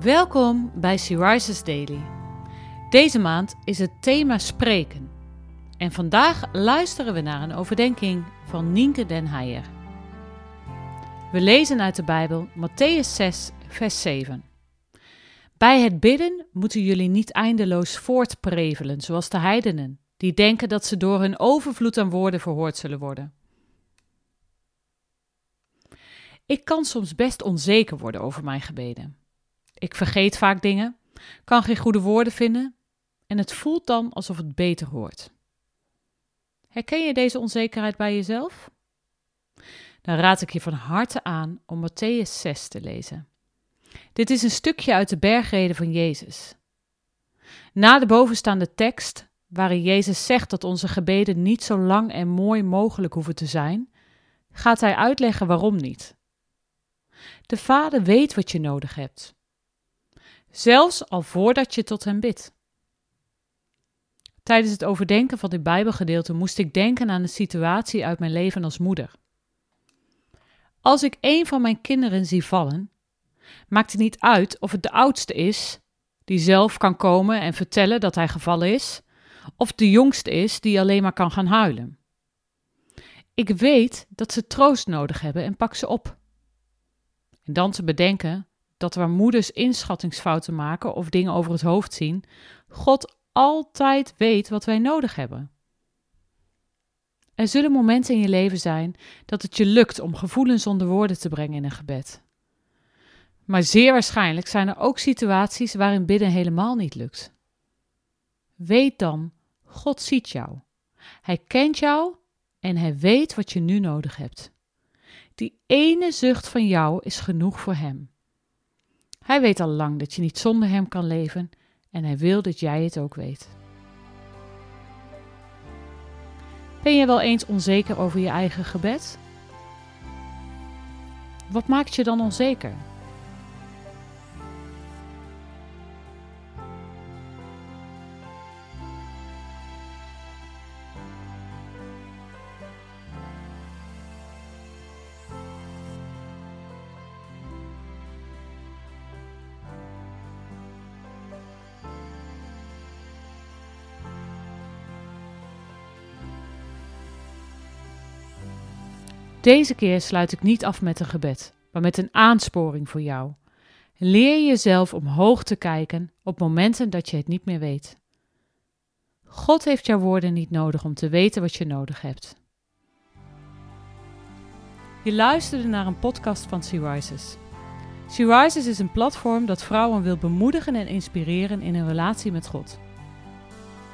Welkom bij Rises Daily. Deze maand is het thema spreken. En vandaag luisteren we naar een overdenking van Nienke den Heijer. We lezen uit de Bijbel Matthäus 6, vers 7. Bij het bidden moeten jullie niet eindeloos voortprevelen, zoals de heidenen, die denken dat ze door hun overvloed aan woorden verhoord zullen worden. Ik kan soms best onzeker worden over mijn gebeden. Ik vergeet vaak dingen, kan geen goede woorden vinden en het voelt dan alsof het beter hoort. Herken je deze onzekerheid bij jezelf? Dan raad ik je van harte aan om Matthäus 6 te lezen. Dit is een stukje uit de bergreden van Jezus. Na de bovenstaande tekst, waarin Jezus zegt dat onze gebeden niet zo lang en mooi mogelijk hoeven te zijn, gaat hij uitleggen waarom niet. De Vader weet wat je nodig hebt zelfs al voordat je tot hem bidt. Tijdens het overdenken van dit Bijbelgedeelte moest ik denken aan een situatie uit mijn leven als moeder. Als ik een van mijn kinderen zie vallen, maakt het niet uit of het de oudste is, die zelf kan komen en vertellen dat hij gevallen is, of de jongste is die alleen maar kan gaan huilen. Ik weet dat ze troost nodig hebben en pak ze op. En dan te bedenken dat waar moeders inschattingsfouten maken of dingen over het hoofd zien, God altijd weet wat wij nodig hebben. Er zullen momenten in je leven zijn dat het je lukt om gevoelens onder woorden te brengen in een gebed. Maar zeer waarschijnlijk zijn er ook situaties waarin bidden helemaal niet lukt. Weet dan, God ziet jou. Hij kent jou en hij weet wat je nu nodig hebt. Die ene zucht van jou is genoeg voor hem. Hij weet al lang dat je niet zonder hem kan leven en hij wil dat jij het ook weet. Ben je wel eens onzeker over je eigen gebed? Wat maakt je dan onzeker? Deze keer sluit ik niet af met een gebed, maar met een aansporing voor jou. Leer jezelf omhoog te kijken op momenten dat je het niet meer weet. God heeft jouw woorden niet nodig om te weten wat je nodig hebt. Je luisterde naar een podcast van Sea Rises. Rises is een platform dat vrouwen wil bemoedigen en inspireren in hun relatie met God.